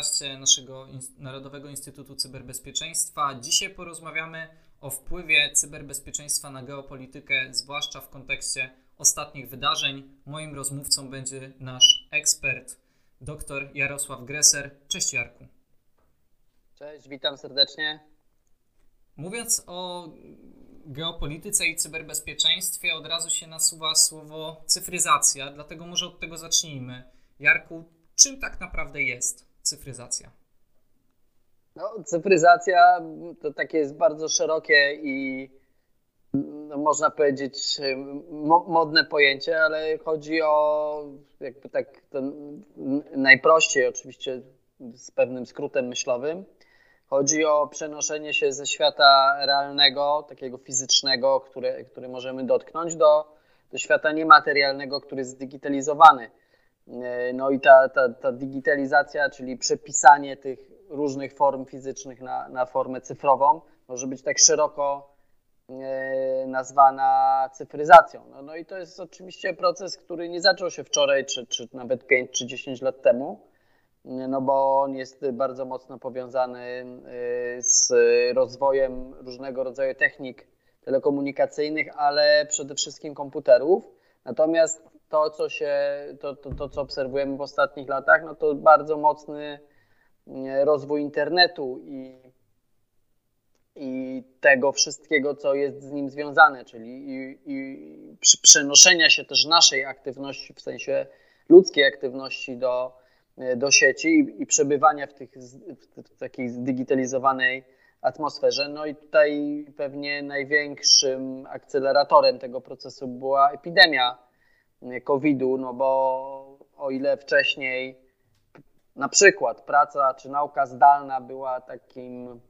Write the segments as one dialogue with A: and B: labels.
A: podcaście naszego Narodowego Instytutu Cyberbezpieczeństwa. Dzisiaj porozmawiamy o wpływie cyberbezpieczeństwa na geopolitykę, zwłaszcza w kontekście ostatnich wydarzeń. Moim rozmówcą będzie nasz ekspert, dr Jarosław Greser. Cześć Jarku.
B: Cześć, witam serdecznie.
A: Mówiąc o geopolityce i cyberbezpieczeństwie, od razu się nasuwa słowo cyfryzacja, dlatego może od tego zacznijmy. Jarku, czym tak naprawdę jest cyfryzacja?
B: No, cyfryzacja to takie jest bardzo szerokie i no, można powiedzieć mo modne pojęcie, ale chodzi o jakby tak najprościej oczywiście z pewnym skrótem myślowym. Chodzi o przenoszenie się ze świata realnego, takiego fizycznego, który, który możemy dotknąć, do, do świata niematerialnego, który jest zdigitalizowany. E, no i ta, ta, ta digitalizacja, czyli przepisanie tych różnych form fizycznych na, na formę cyfrową, może być tak szeroko e, nazwana cyfryzacją. No, no i to jest oczywiście proces, który nie zaczął się wczoraj, czy, czy nawet 5 czy 10 lat temu, no bo on jest bardzo mocno powiązany e, z rozwojem różnego rodzaju technik telekomunikacyjnych, ale przede wszystkim komputerów. Natomiast to, co się, to, to, to, co obserwujemy w ostatnich latach, no to bardzo mocny rozwój internetu i, i tego wszystkiego, co jest z nim związane, czyli i, i przenoszenia się też naszej aktywności, w sensie ludzkiej aktywności do, do sieci i, i przebywania w, tych, w takiej zdigitalizowanej atmosferze. No i tutaj pewnie największym akceleratorem tego procesu była epidemia COVID-u, no bo o ile wcześniej na przykład praca czy nauka zdalna była takim,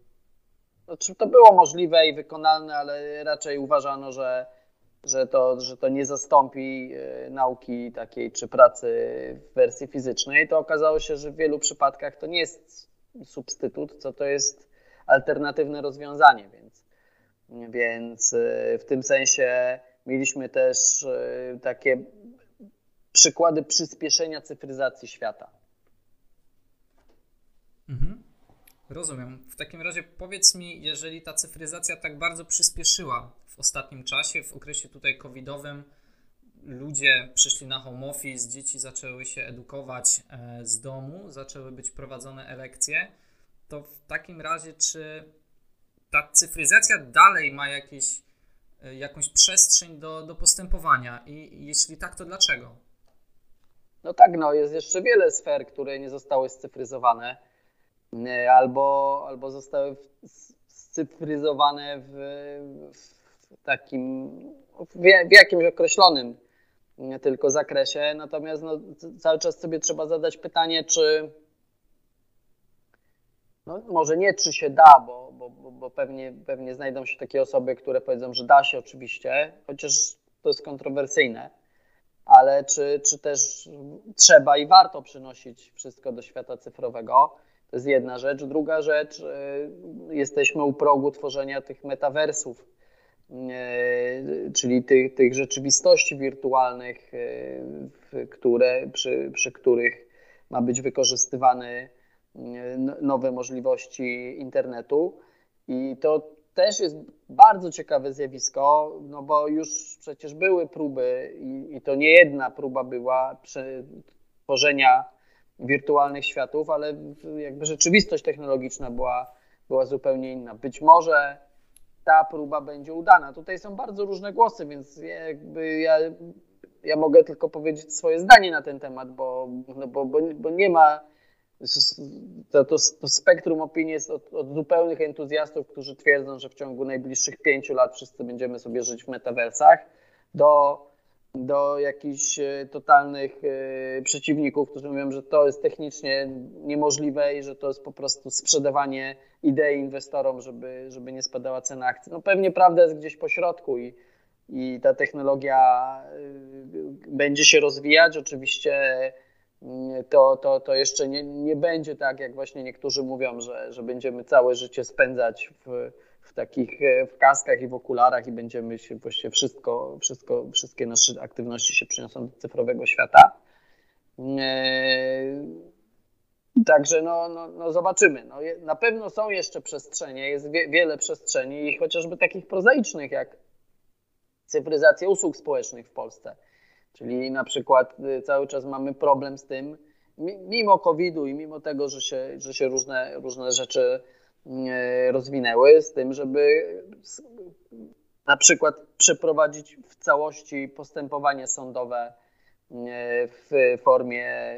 B: znaczy to było możliwe i wykonalne, ale raczej uważano, że, że, to, że to nie zastąpi e, nauki takiej czy pracy w wersji fizycznej, to okazało się, że w wielu przypadkach to nie jest substytut, co to jest alternatywne rozwiązanie, więc, więc e, w tym sensie mieliśmy też e, takie przykłady przyspieszenia cyfryzacji świata.
A: Mhm. Rozumiem. W takim razie powiedz mi, jeżeli ta cyfryzacja tak bardzo przyspieszyła w ostatnim czasie, w okresie tutaj covidowym, ludzie przyszli na home office, dzieci zaczęły się edukować e, z domu, zaczęły być prowadzone lekcje, to w takim razie czy ta cyfryzacja dalej ma jakieś, e, jakąś przestrzeń do, do postępowania i jeśli tak, to dlaczego?
B: No tak, no jest jeszcze wiele sfer, które nie zostały scyfryzowane albo, albo zostały scyfryzowane w, w takim, w, w jakimś określonym tylko zakresie. Natomiast no, cały czas sobie trzeba zadać pytanie, czy no, może nie, czy się da, bo, bo, bo pewnie, pewnie znajdą się takie osoby, które powiedzą, że da się oczywiście, chociaż to jest kontrowersyjne ale czy, czy też trzeba i warto przynosić wszystko do świata cyfrowego. To jest jedna rzecz. Druga rzecz, y, jesteśmy u progu tworzenia tych metaversów, y, czyli tych, tych rzeczywistości wirtualnych, y, które, przy, przy których ma być wykorzystywane nowe możliwości internetu. I to też jest bardzo ciekawe zjawisko, no bo już przecież były próby i, i to nie jedna próba była tworzenia wirtualnych światów, ale jakby rzeczywistość technologiczna była, była zupełnie inna. Być może ta próba będzie udana. Tutaj są bardzo różne głosy, więc jakby ja, ja mogę tylko powiedzieć swoje zdanie na ten temat, bo, no bo, bo, bo nie ma to, to, to spektrum opinii jest od, od, zupełnych entuzjastów, którzy twierdzą, że w ciągu najbliższych pięciu lat wszyscy będziemy sobie żyć w metaversach, do, do jakichś e, totalnych e, przeciwników, którzy mówią, że to jest technicznie niemożliwe i że to jest po prostu sprzedawanie idei inwestorom, żeby, żeby nie spadała cena akcji. No pewnie prawda jest gdzieś po środku i, i ta technologia e, będzie się rozwijać. Oczywiście to, to, to jeszcze nie, nie będzie tak, jak właśnie niektórzy mówią, że, że będziemy całe życie spędzać w, w takich e, w kaskach i w okularach i będziemy się właściwie wszystko, wszystko, wszystkie nasze aktywności się przeniosą do cyfrowego świata. E, Także no, no, no zobaczymy. No, na pewno są jeszcze przestrzenie, jest wie, wiele przestrzeni, chociażby takich prozaicznych, jak cyfryzacja usług społecznych w Polsce. Czyli na przykład y, cały czas mamy problem z tym, mimo COVID-u i mimo tego, że się, że się różne, różne rzeczy y, rozwinęły, z tym, żeby na przykład przeprowadzić w całości postępowanie sądowe y, w formie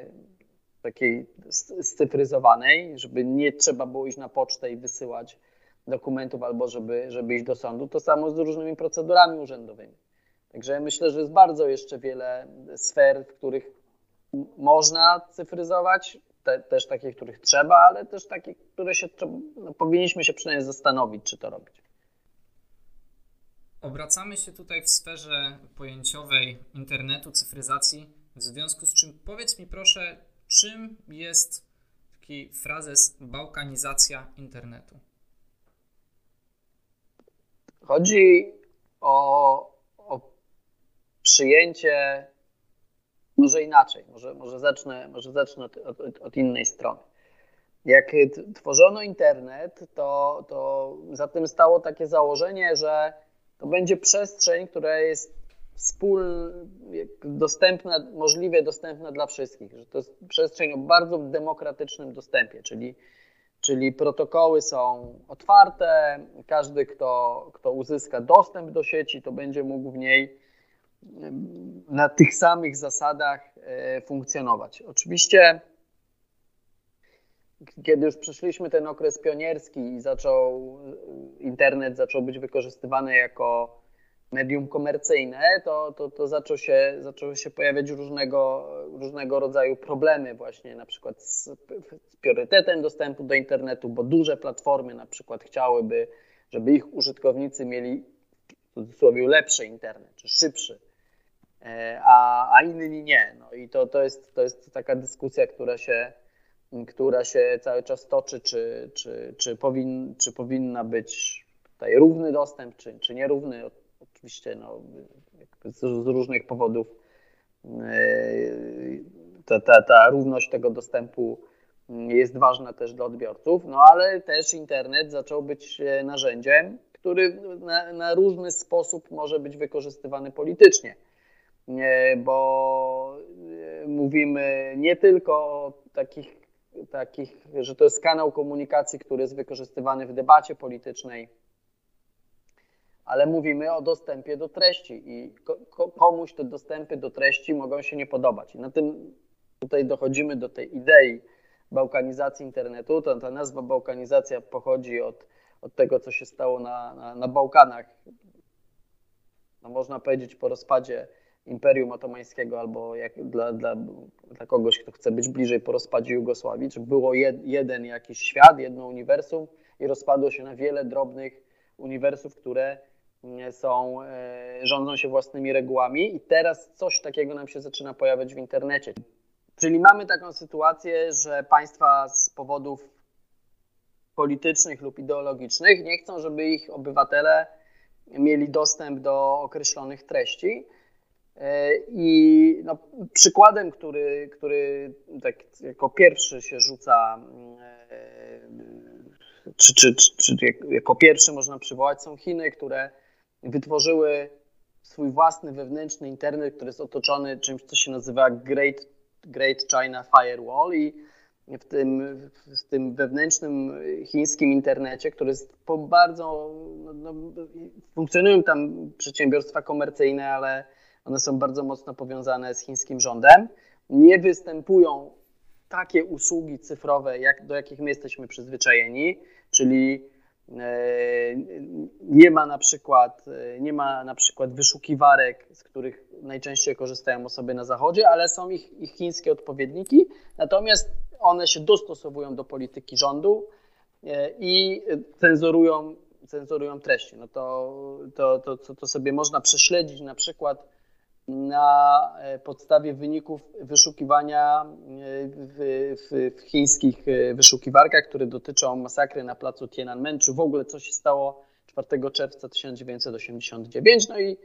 B: takiej scyfryzowanej, żeby nie trzeba było iść na pocztę i wysyłać dokumentów albo żeby, żeby iść do sądu. To samo z różnymi procedurami urzędowymi. Także myślę, że jest bardzo jeszcze wiele sfer, w których można cyfryzować, te, też takich, których trzeba, ale też takich, które się no, powinniśmy się przynajmniej zastanowić, czy to robić.
A: Obracamy się tutaj w sferze pojęciowej internetu, cyfryzacji, w związku z czym powiedz mi proszę, czym jest taki frazes bałkanizacja internetu?
B: Chodzi o przyjęcie, może inaczej, może, może zacznę, może zacznę od, od, od innej strony. Jak tworzono internet, to, to za tym stało takie założenie, że to będzie przestrzeń, która jest wspól, dostępna, możliwie dostępna dla wszystkich, że to jest przestrzeń o bardzo demokratycznym dostępie, czyli, czyli protokoły są otwarte, każdy, kto, kto uzyska dostęp do sieci, to będzie mógł w niej na tych samych zasadach e, funkcjonować. Oczywiście, kiedy już przeszliśmy ten okres pionierski i zaczął internet zaczął być wykorzystywany jako medium komercyjne, to, to, to zaczął się, zaczęły się pojawiać różnego, różnego rodzaju problemy właśnie na przykład z, z priorytetem dostępu do internetu, bo duże platformy na przykład chciałyby, żeby ich użytkownicy mieli w cudzysłowie lepszy internet, czy szybszy, e, a, a inni nie. No i to, to, jest, to jest taka dyskusja, która się, która się cały czas toczy, czy, czy, czy, powin, czy powinna być tutaj równy dostęp, czy, czy nierówny. Oczywiście no, z, z różnych powodów e, ta, ta, ta równość tego dostępu jest ważna też dla odbiorców, no ale też internet zaczął być e, narzędziem, który na, na różny sposób może być wykorzystywany politycznie, e, bo mówimy nie tylko o takich, takich, że to jest kanał komunikacji, który jest wykorzystywany w debacie politycznej, ale mówimy o dostępie do treści i komuś te dostępy do treści mogą się nie podobać. I na tym tutaj dochodzimy do tej idei bałkanizacji internetu. Ta, ta nazwa bałkanizacja pochodzi od, od tego, co się stało na, na, na Bałkanach. No można powiedzieć po rozpadzie Imperium Otomańskiego albo jak dla, dla, dla kogoś, kto chce być bliżej po rozpadzie Jugosławii, czy było jed, jeden jakiś świat, jedno uniwersum i rozpadło się na wiele drobnych uniwersów, które są, e, rządzą się własnymi regułami i teraz coś takiego nam się zaczyna pojawiać w internecie. Czyli mamy taką sytuację, że państwa z powodów politycznych lub ideologicznych nie chcą, żeby ich obywatele mieli dostęp do określonych treści. E, I no, przykładem, który, który tak jako pierwszy się rzuca, e, czy, czy, czy, czy jako pierwszy można przywołać, są Chiny, które wytworzyły swój własny wewnętrzny internet, który jest otoczony czymś, co się nazywa Great, Great China Firewall i w tym, w tym wewnętrznym chińskim internecie, który jest bardzo, no, no, funkcjonują tam przedsiębiorstwa komercyjne, ale one są bardzo mocno powiązane z chińskim rządem, nie występują takie usługi cyfrowe, jak, do jakich my jesteśmy przyzwyczajeni, czyli E, nie ma na przykład, e, nie ma na przykład wyszukiwarek, z których najczęściej korzystają osoby na zachodzie, ale są ich, ich chińskie odpowiedniki, natomiast one się dostosowują do polityki rządu e, i cenzurują, cenzurują treści. No to, to, to, to sobie można prześledzić na przykład na e, podstawie wyników wyszukiwania e, w, w, w, chińskich e, wyszukiwarkach, które dotyczą masakry na placu Tiananmen, czy w ogóle co się stało 4 czerwca 1989. No i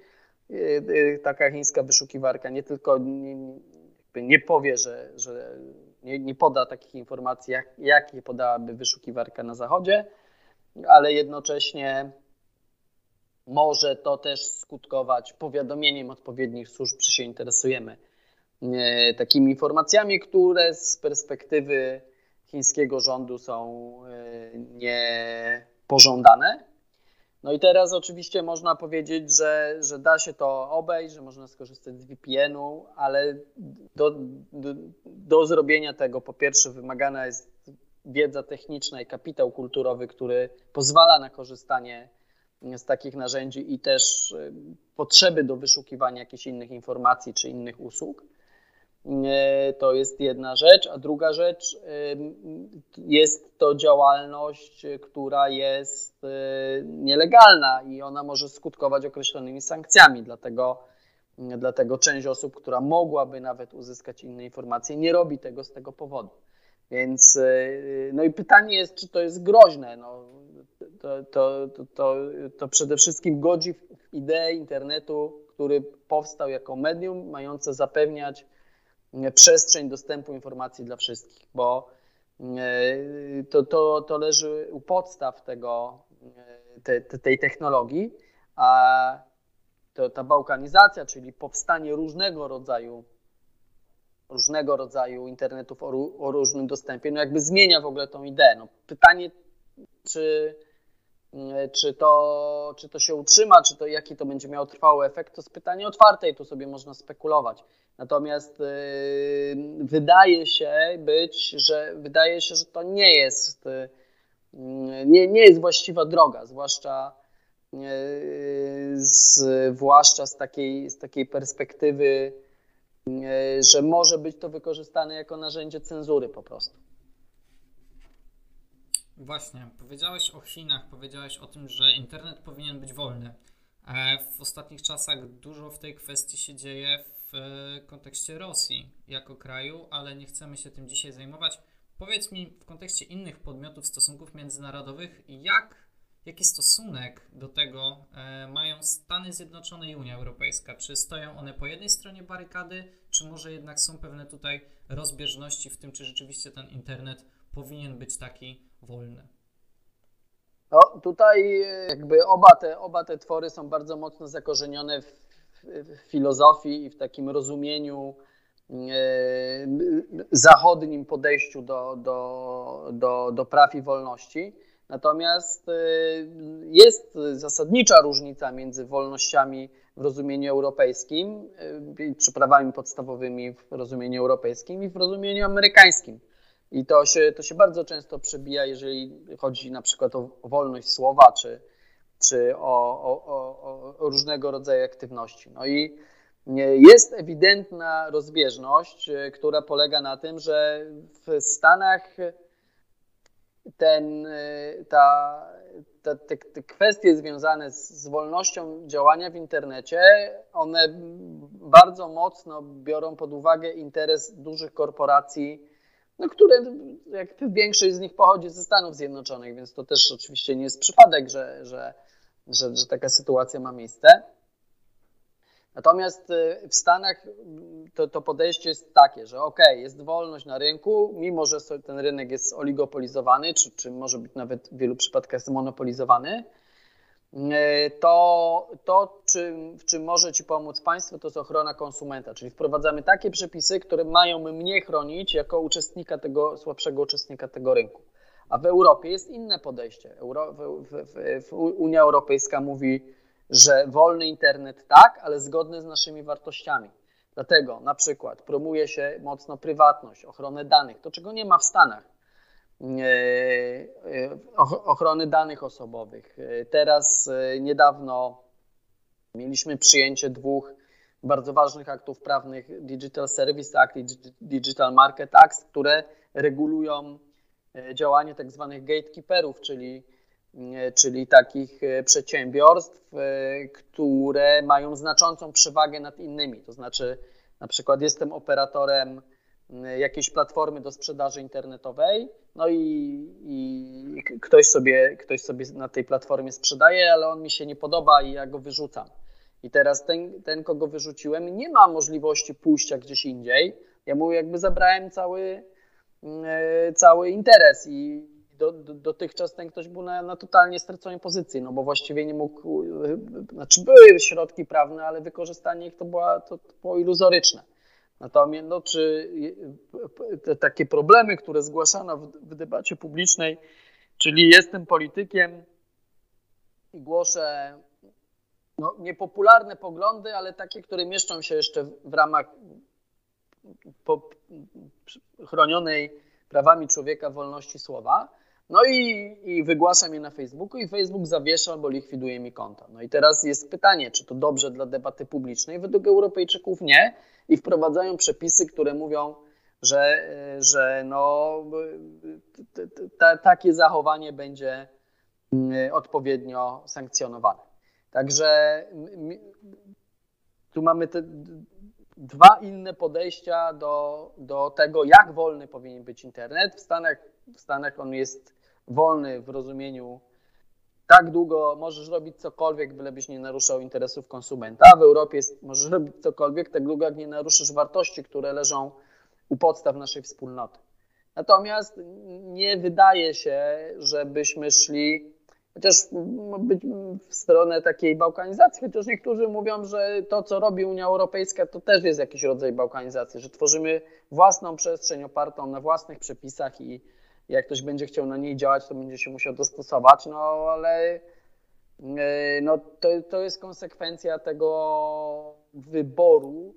B: taka chińska wyszukiwarka nie tylko nie, nie powie, że, że nie, nie poda takich informacji, jak, jakie podałaby wyszukiwarka na zachodzie, ale jednocześnie może to też skutkować powiadomieniem odpowiednich służb, że się interesujemy e, takimi informacjami, które z perspektywy chińskiego rządu są e, niepożądane. No i teraz oczywiście można powiedzieć, że, że da się to obejść, że można skorzystać z VPN-u, ale do, do, do zrobienia tego po pierwsze wymagana jest wiedza techniczna i kapitał kulturowy, który pozwala na korzystanie z takich narzędzi i też y, potrzeby do wyszukiwania jakichś innych informacji czy innych usług. Y, to jest jedna rzecz, a druga rzecz y, jest to działalność, która jest nielegalna i ona może skutkować określonymi sankcjami. Dlatego, dlatego część osób, która mogłaby nawet uzyskać inne informacje, nie robi tego z tego powodu. Więc no i pytanie jest, czy to jest groźne. No, to, to, to, to, przede wszystkim godzi w ideę internetu, który powstał jako medium mające zapewniać e, przestrzeń dostępu informacji dla wszystkich, bo e, to, to, to leży u podstaw tego, e, te, tej technologii, a to, ta bałkanizacja, czyli powstanie różnego rodzaju różnego rodzaju internetów o, o różnym dostępie, no jakby zmienia w ogóle tą ideę. No pytanie, czy czy to, czy to się utrzyma, czy to jaki to będzie miało trwały efekt, to jest pytanie otwarte i tu sobie można spekulować. Natomiast yy, wydaje się być, że wydaje się, że to nie jest, yy, nie, nie jest właściwa droga, zwłaszcza, yy, zwłaszcza z, takiej, z takiej perspektywy, że może być to wykorzystane jako narzędzie cenzury po prostu.
A: Właśnie, powiedziałeś o Chinach, powiedziałeś o tym, że internet powinien być wolny. E, w ostatnich czasach dużo w tej kwestii się dzieje w e, kontekście Rosji jako kraju, ale nie chcemy się tym dzisiaj zajmować. Powiedz mi w kontekście innych podmiotów stosunków międzynarodowych, jak, jaki stosunek do tego e, mają Stany Zjednoczone i Unia Europejska? Czy stoją one po jednej stronie barykady, czy może jednak są pewne tutaj rozbieżności w tym, czy rzeczywiście ten internet powinien być taki wolny?
B: No, tutaj jakby oba te, oba te twory są bardzo mocno zakorzenione w, w filozofii i w takim rozumieniu e, zachodnim podejściu do, do, do, do praw i wolności. Natomiast e, jest zasadnicza różnica między wolnościami w rozumieniu europejskim, e, czy prawami podstawowymi w rozumieniu europejskim i w rozumieniu amerykańskim. I to się, to się bardzo często przebija, jeżeli chodzi na przykład o wolność słowa, czy, czy o, o, o, o różnego rodzaju aktywności. No i jest ewidentna rozbieżność, e, która polega na tym, że w Stanach ten, e, ta, ta, te, te, kwestie związane z, z, wolnością działania w internecie, one bardzo mocno biorą pod uwagę interes dużych korporacji no, które jak większość z nich pochodzi ze Stanów Zjednoczonych, więc to też oczywiście nie jest przypadek, że, że, że, że taka sytuacja ma miejsce. Natomiast y, w Stanach to, to podejście jest takie, że ok, jest wolność na rynku, mimo że ten rynek jest oligopolizowany, czy, czy może być nawet w wielu przypadkach zmonopolizowany, to, to czym, w czym może Ci pomóc państwo, to jest ochrona konsumenta, czyli wprowadzamy takie przepisy, które mają mnie chronić jako uczestnika tego, słabszego uczestnika tego rynku. A w Europie jest inne podejście. Euro, w, w, w, Unia Europejska mówi, że wolny internet tak, ale zgodny z naszymi wartościami. Dlatego na przykład promuje się mocno prywatność, ochronę danych, to czego nie ma w Stanach E, e, ochrony danych osobowych. E, teraz niedawno mieliśmy przyjęcie dwóch bardzo ważnych aktów prawnych Digital Service Act i Digital Market Act, które regulują działanie tak zwanych gatekeeperów, czyli, czyli takich przedsiębiorstw, które mają znaczącą przewagę nad innymi. To znaczy, na przykład jestem operatorem jakiejś platformy do sprzedaży internetowej, no i, i, ktoś, sobie, ktoś sobie na tej platformie sprzedaje, ale on mi się nie podoba i ja go wyrzucam. I teraz ten, ten kogo wyrzuciłem, nie ma możliwości pójścia gdzieś indziej. Ja mu jakby zabrałem cały, cały interes i do, do, dotychczas ten ktoś był na, na totalnie straconej pozycji, no bo właściwie nie mógł, znaczy były środki prawne, ale wykorzystanie ich to, była, to, to było iluzoryczne. Natomiast no, czy te takie problemy, które zgłaszano w, w debacie publicznej, czyli jestem politykiem i głoszę no, niepopularne poglądy, ale takie, które mieszczą się jeszcze w ramach po, chronionej prawami człowieka wolności słowa. No i, i wygłaszam je na Facebooku i Facebook zawiesza albo likwiduje mi konta. No i teraz jest pytanie, czy to dobrze dla debaty publicznej? Według Europejczyków nie i wprowadzają przepisy, które mówią, że, że no, takie zachowanie będzie mm, odpowiednio sankcjonowane. Także tu mamy te dwa inne podejścia do, do tego, jak wolny powinien być internet. W Stanach, w Stanach on jest wolny w rozumieniu tak długo możesz robić cokolwiek, bylebyś nie naruszał interesów konsumenta. W Europie jest, możesz robić cokolwiek tak długo, jak nie naruszysz wartości, które leżą u podstaw naszej wspólnoty. Natomiast nie wydaje się, żebyśmy szli chociaż być w stronę takiej bałkanizacji, chociaż niektórzy mówią, że to, co robi Unia Europejska, to też jest jakiś rodzaj bałkanizacji, że tworzymy własną przestrzeń opartą na własnych przepisach i jak ktoś będzie chciał na niej działać, to będzie się musiał dostosować, no ale e, no, to, to jest konsekwencja tego wyboru,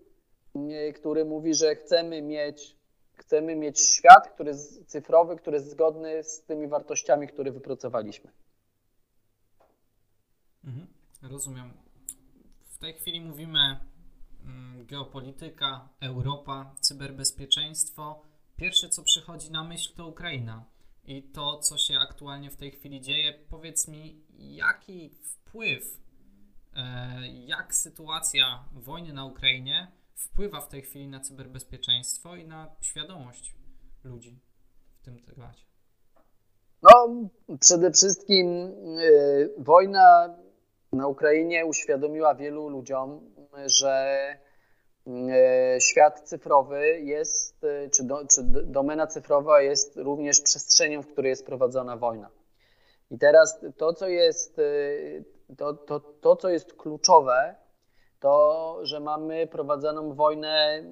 B: e, który mówi, że chcemy mieć, chcemy mieć świat, który jest cyfrowy, który jest zgodny z tymi wartościami, które wypracowaliśmy.
A: Mhm, rozumiem. W tej chwili mówimy mm, geopolityka, Europa, cyberbezpieczeństwo. Pierwsze, co przychodzi na myśl, to Ukraina. I to, co się aktualnie w tej chwili dzieje, powiedz mi, jaki wpływ, e, jak sytuacja wojny na Ukrainie wpływa w tej chwili na cyberbezpieczeństwo i na świadomość ludzi w tym temacie?
B: No, przede wszystkim yy, wojna na Ukrainie uświadomiła wielu ludziom, że świat cyfrowy jest, e, czy, do, czy domena cyfrowa jest również przestrzenią, w której jest prowadzona wojna. I teraz to, co jest, e, to, to, to, co jest kluczowe, to, że mamy prowadzoną wojnę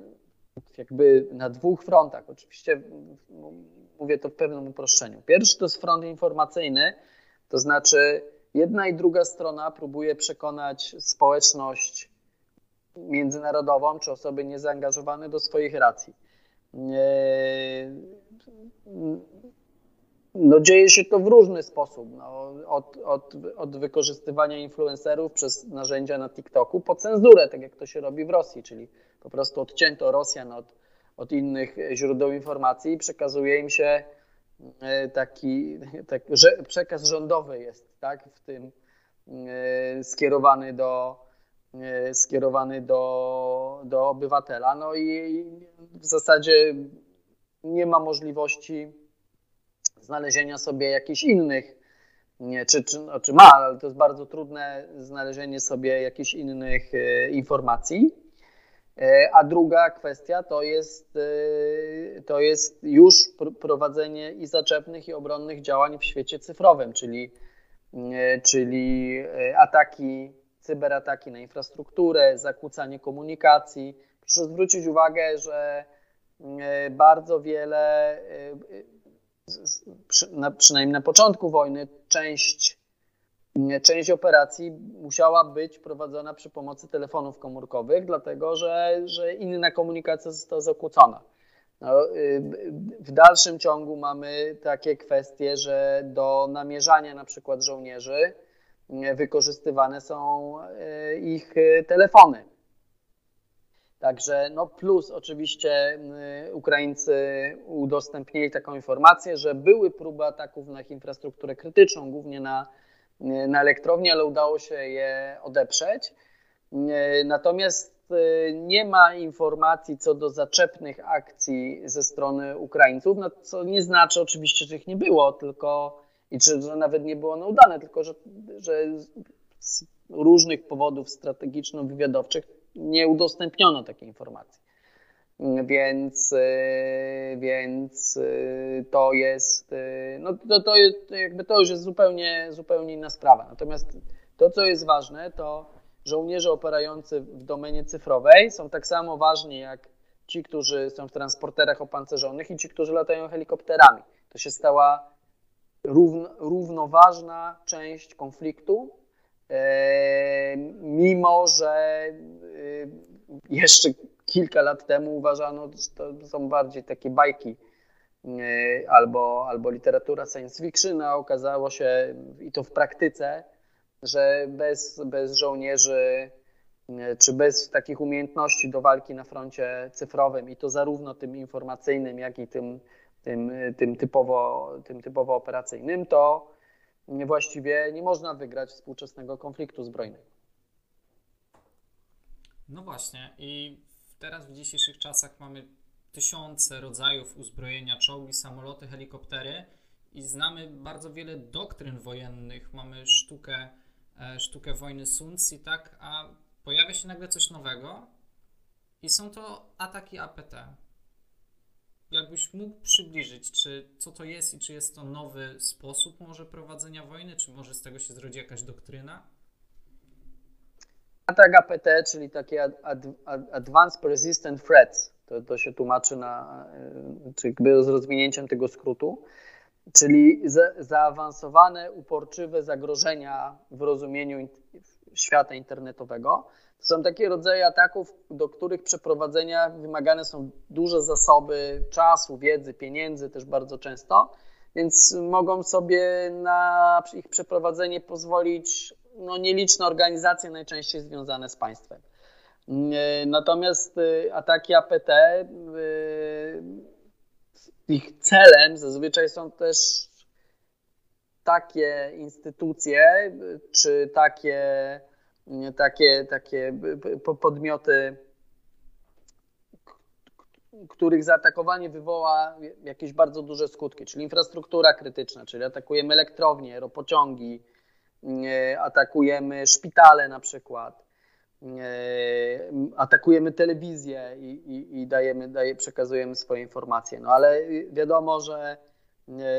B: jakby na dwóch frontach. Oczywiście mówię to w pewnym uproszczeniu. Pierwszy to jest front informacyjny, to znaczy jedna i druga strona próbuje przekonać społeczność międzynarodową czy osoby niezaangażowane do swoich racji. No, dzieje się to w różny sposób. No, od, od, od wykorzystywania influencerów przez narzędzia na TikToku po cenzurę, tak jak to się robi w Rosji, czyli po prostu odcięto Rosjan od, od innych źródeł informacji i przekazuje im się E, taki, tak, że przekaz rządowy jest tak, w tym e, skierowany do, skierowany do, do obywatela. No i w zasadzie nie ma możliwości znalezienia sobie jakichś innych, nie, czy, czy, czy ma, ale to jest bardzo trudne znalezienie sobie jakichś innych informacji. E, a druga kwestia to jest, e, to jest już prowadzenie i zaczepnych, i obronnych działań w świecie cyfrowym, czyli, e, czyli ataki, cyberataki na infrastrukturę, zakłócanie komunikacji. Proszę zwrócić uwagę, że bardzo wiele, przynajmniej na początku wojny, część część operacji musiała być prowadzona przy pomocy telefonów komórkowych, dlatego że, że inna komunikacja została zakłócona. No, y, w dalszym ciągu mamy takie kwestie, że do namierzania na przykład żołnierzy wykorzystywane są y, ich telefony. Także no plus oczywiście Ukraińcy udostępnili taką informację, że były próby ataków na ich infrastrukturę krytyczną, głównie na na elektrowni, ale udało się je odeprzeć. Natomiast e, nie ma informacji co do zaczepnych akcji ze strony Ukraińców, no, co nie znaczy oczywiście, że ich nie było, tylko i czy, że nawet nie było one udane, tylko że, że z różnych powodów strategiczno-wywiadowczych nie udostępniono takiej informacji. więc, więc to jest, no to, to, jest, jakby to już jest zupełnie, zupełnie inna sprawa. Natomiast to, co jest ważne, to żołnierze operujący w domenie cyfrowej są tak samo ważni jak ci, którzy są w transporterach opancerzonych i ci, którzy latają helikopterami. To się stała równoważna część konfliktu, e, mimo że e, jeszcze kilka lat temu uważano, że to są bardziej takie bajki e, albo, albo literatura science fiction, a okazało się i to w praktyce, że bez, bez żołnierzy czy bez takich umiejętności do walki na froncie cyfrowym i to zarówno tym informacyjnym, jak i tym, tym, tym, typowo, tym typowo operacyjnym, to właściwie nie można wygrać współczesnego konfliktu zbrojnego.
A: No właśnie i teraz w dzisiejszych czasach mamy tysiące rodzajów uzbrojenia, czołgi, samoloty, helikoptery i znamy bardzo wiele doktryn wojennych. Mamy sztukę, e, sztukę wojny Sun Tzu, tak? A pojawia się nagle coś nowego i są to ataki APT. Jakbyś mógł przybliżyć, czy co to jest i czy jest to nowy sposób może prowadzenia wojny, czy może z tego się zrodzi jakaś doktryna?
B: Atak APT, czyli takie ad, ad, Advanced Persistent Threats, to, to się tłumaczy na, e, czy jakby z rozwinięciem tego skrótu, czyli za, zaawansowane, uporczywe zagrożenia w rozumieniu świata internetowego. To są takie rodzaje ataków, do których przeprowadzenia wymagane są duże zasoby czasu, wiedzy, pieniędzy też bardzo często, więc mogą sobie na ich przeprowadzenie pozwolić no, nieliczne organizacje, najczęściej związane z państwem. Natomiast y, ataki APT, y, ich celem zazwyczaj są też takie instytucje czy takie, takie, takie podmioty, których zaatakowanie wywoła jakieś bardzo duże skutki, czyli infrastruktura krytyczna, czyli atakujemy elektrownie, ropociągi, atakujemy szpitale na przykład, atakujemy telewizję i, i, i dajemy, daje, przekazujemy swoje informacje. No ale wiadomo, że E,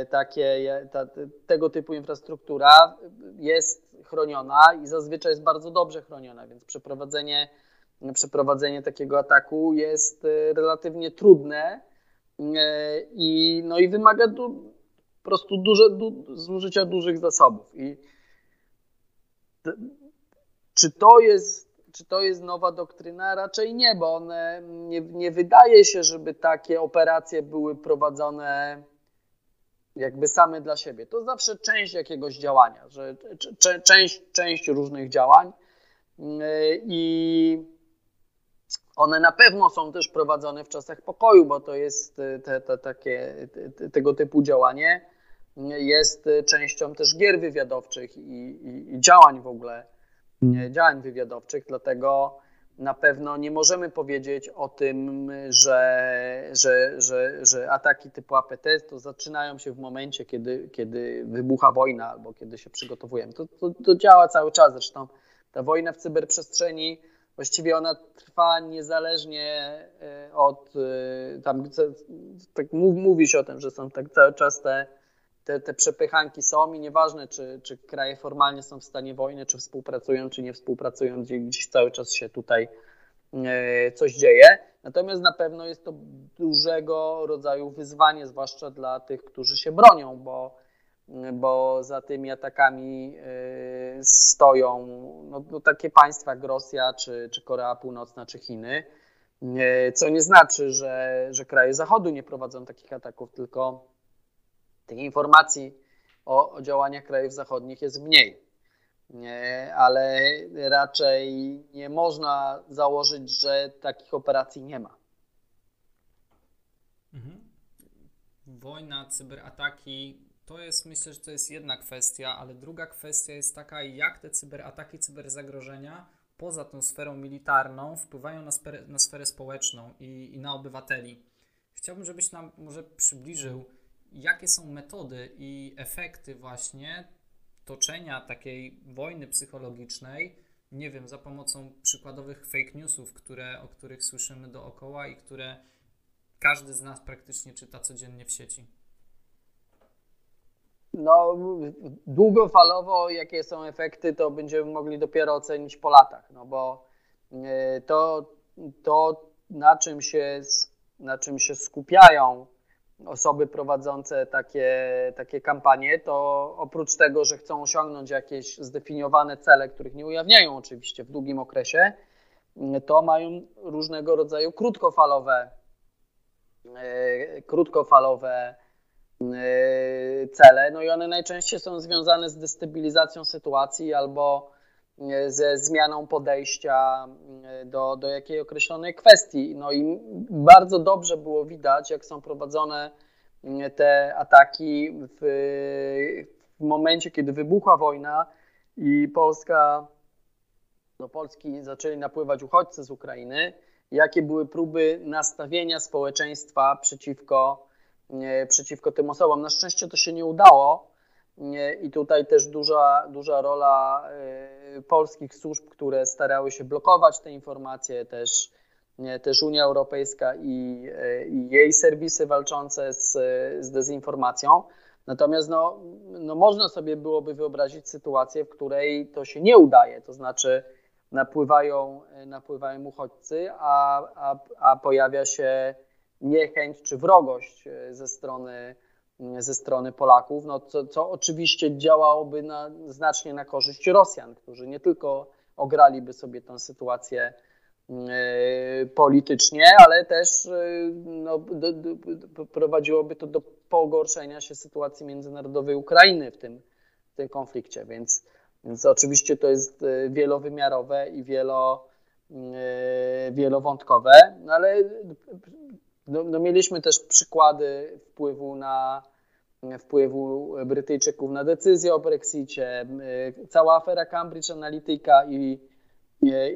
B: takie, ta, tego typu infrastruktura jest chroniona i zazwyczaj jest bardzo dobrze chroniona, więc przeprowadzenie, przeprowadzenie takiego ataku jest e, relatywnie trudne e, i, no i wymaga du, po prostu duże, du, zużycia dużych zasobów. I czy to jest czy to jest nowa doktryna? Raczej nie, bo one nie, nie wydaje się, żeby takie operacje były prowadzone jakby same dla siebie. To zawsze część jakiegoś działania, że część, część różnych działań. Mm, i one na pewno są też prowadzone w czasach pokoju, bo to jest y, te, te, takie, te, tego typu działanie jest częścią też gier wywiadowczych i, i, i działań w ogóle, działań wywiadowczych, dlatego na pewno nie możemy powiedzieć o tym, że, że, że, że ataki typu APT to zaczynają się w momencie, kiedy, kiedy wybucha wojna albo kiedy się przygotowujemy. To, to, to działa cały czas. Zresztą ta wojna w cyberprzestrzeni właściwie ona trwa niezależnie e, od e, tam tak mówi się o tym, że są tak cały czas te te, te przepychanki są i nieważne, czy, czy kraje formalnie są w stanie wojny, czy współpracują, czy nie współpracują, gdzie gdzieś cały czas się tutaj e, coś dzieje. Natomiast na pewno jest to dużego rodzaju wyzwanie, zwłaszcza dla tych, którzy się bronią, bo, bo za tymi atakami e, stoją no, no takie państwa jak Rosja, czy, czy Korea Północna, czy Chiny. E, co nie znaczy, że, że kraje Zachodu nie prowadzą takich ataków, tylko tych informacji o, o działaniach krajów zachodnich jest mniej. Nie, ale raczej nie można założyć, że takich operacji nie ma.
A: Mhm. Wojna, cyberataki to jest, myślę, że to jest jedna kwestia, ale druga kwestia jest taka, jak te cyberataki, cyberzagrożenia poza tą sferą militarną wpływają na sferę, na sferę społeczną i, i na obywateli. Chciałbym, żebyś nam może przybliżył, jakie są metody i efekty właśnie toczenia takiej wojny psychologicznej nie wiem, za pomocą przykładowych fake newsów, które, o których słyszymy dookoła i które każdy z nas praktycznie czyta codziennie w sieci?
B: No, długofalowo, jakie są efekty, to będziemy mogli dopiero ocenić po latach, no bo e, to, to na, czym się, na czym się skupiają osoby prowadzące takie, takie kampanie, to oprócz tego, że chcą osiągnąć jakieś zdefiniowane cele, których nie ujawniają oczywiście w długim okresie, to mają różnego rodzaju krótkofalowe, e, krótkofalowe e, cele, no i one najczęściej są związane z destabilizacją sytuacji albo ze zmianą podejścia do, do jakiej określonej kwestii. No i bardzo dobrze było widać, jak są prowadzone te ataki w, w momencie, kiedy wybuchła wojna i Polska, do Polski zaczęli napływać uchodźcy z Ukrainy, jakie były próby nastawienia społeczeństwa przeciwko, przeciwko tym osobom. Na szczęście to się nie udało i tutaj też duża, duża rola y, polskich służb, które starały się blokować te informacje, też, też Unia Europejska i, y, i jej serwisy walczące z, z dezinformacją. Natomiast no, no można sobie byłoby wyobrazić sytuację, w której to się nie udaje, to znaczy napływają, napływają uchodźcy, a, a, a pojawia się niechęć czy wrogość y, ze strony ze strony Polaków, no co, co oczywiście działałoby na, znacznie na korzyść Rosjan, którzy nie tylko ograliby sobie tę sytuację yy, politycznie, ale też yy, no, do, do, prowadziłoby to do pogorszenia się sytuacji międzynarodowej Ukrainy w tym, w tym konflikcie, więc, więc oczywiście to jest yy, wielowymiarowe i wielo, wielowątkowe, no ale no, no mieliśmy też przykłady wpływu na wpływu Brytyjczyków na decyzję o Brexicie, cała afera Cambridge Analytica i,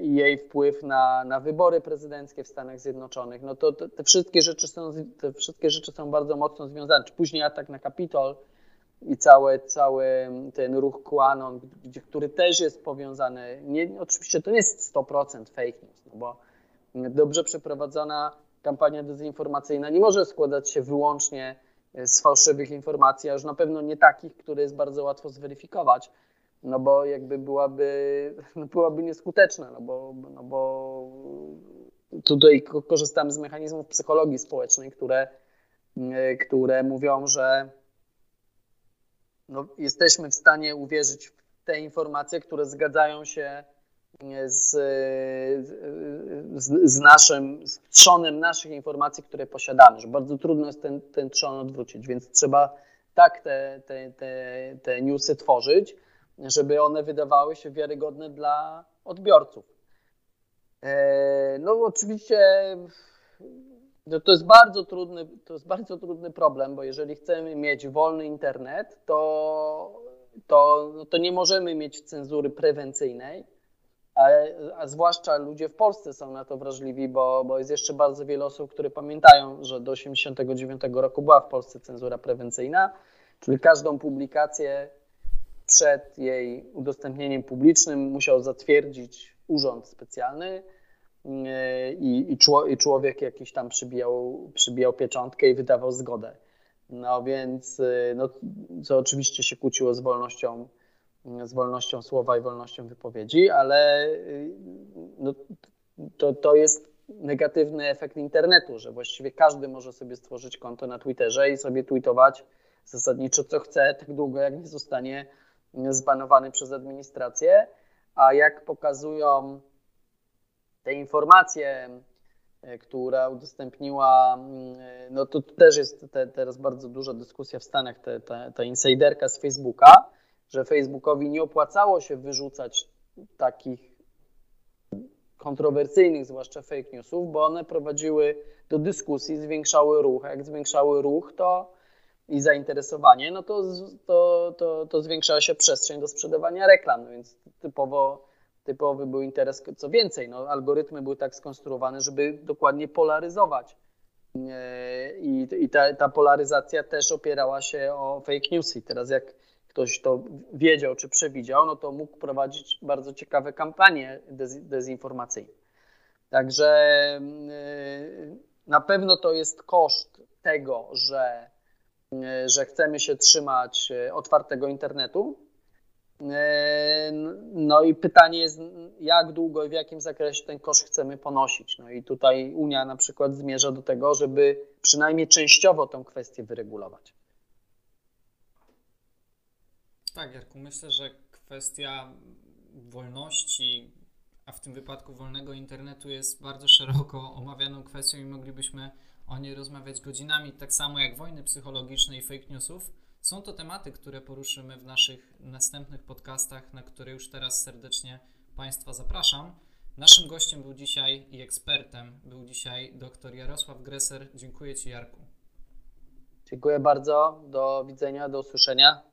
B: i jej wpływ na, na wybory prezydenckie w Stanach Zjednoczonych. No to, to, te, wszystkie rzeczy są, te wszystkie rzeczy są bardzo mocno związane. Czy później atak na Kapitol i cały, cały ten ruch QAnon, który też jest powiązany. Nie, oczywiście to nie jest 100% fake news, no bo dobrze przeprowadzona kampania dezinformacyjna nie może składać się wyłącznie z fałszywych informacji, a już na pewno nie takich, które jest bardzo łatwo zweryfikować, no bo jakby byłaby, byłaby nieskuteczna, no bo, no bo tutaj korzystamy z mechanizmów psychologii społecznej, które, które mówią, że no, jesteśmy w stanie uwierzyć w te informacje, które zgadzają się z, z, z, naszym, z trzonem naszych informacji, które posiadamy, że bardzo trudno jest ten, ten trzon odwrócić, więc trzeba tak te, te, te, te newsy tworzyć, żeby one wydawały się wiarygodne dla odbiorców. E, no oczywiście no to jest bardzo trudny, to jest bardzo trudny problem, bo jeżeli chcemy mieć wolny internet, to, to, no to nie możemy mieć cenzury prewencyjnej, a, zwłaszcza ludzie w Polsce są na to wrażliwi, bo, bo jest jeszcze bardzo wiele osób, które pamiętają, że do 1989 roku była w Polsce cenzura prewencyjna, czyli każdą publikację przed jej udostępnieniem publicznym musiał zatwierdzić urząd specjalny yy, i, i, i człowiek jakiś tam przybijał, przybijał pieczątkę i wydawał zgodę. No więc, yy, no, co oczywiście się kłóciło z wolnością z wolnością słowa i wolnością wypowiedzi, ale y, no, to, to jest negatywny efekt internetu, że właściwie każdy może sobie stworzyć konto na Twitterze i sobie tweetować zasadniczo co chce, tak długo jak nie zostanie zbanowany przez administrację. A jak pokazują te informacje, y, która udostępniła, y, no to też jest te, teraz bardzo duża dyskusja w Stanach, te, ta, ta insiderka z Facebooka, że Facebookowi nie opłacało się wyrzucać takich kontrowersyjnych, zwłaszcza fake newsów, bo one prowadziły do dyskusji, zwiększały ruch. Jak zwiększały ruch to i zainteresowanie, no to, to, to, to zwiększała się przestrzeń do sprzedawania reklam, no więc typowo, typowy był interes. Co więcej, no, algorytmy były tak skonstruowane, żeby dokładnie polaryzować. I, i ta, ta polaryzacja też opierała się o fake newsy. Teraz jak ktoś to wiedział czy przewidział, no to mógł prowadzić bardzo ciekawe kampanie dezinformacyjne. Także y, na pewno to jest koszt tego, że, y, że chcemy się trzymać y, otwartego internetu. No i pytanie jest, jak długo i w jakim zakresie ten koszt chcemy ponosić. No i tutaj Unia na przykład zmierza do tego, żeby przynajmniej częściowo tę kwestię wyregulować.
A: Tak, Jarku, myślę, że kwestia wolności, a w tym wypadku wolnego internetu jest bardzo szeroko omawianą kwestią i moglibyśmy o niej rozmawiać godzinami, tak samo jak wojny psychologiczne i fake newsów. Są to tematy, które poruszymy w naszych następnych podcastach, na które już teraz serdecznie Państwa zapraszam. Naszym gościem był dzisiaj i ekspertem był dzisiaj dr Jarosław Greser. Dziękuję Ci, Jarku.
B: Dziękuję bardzo. Do widzenia, do usłyszenia.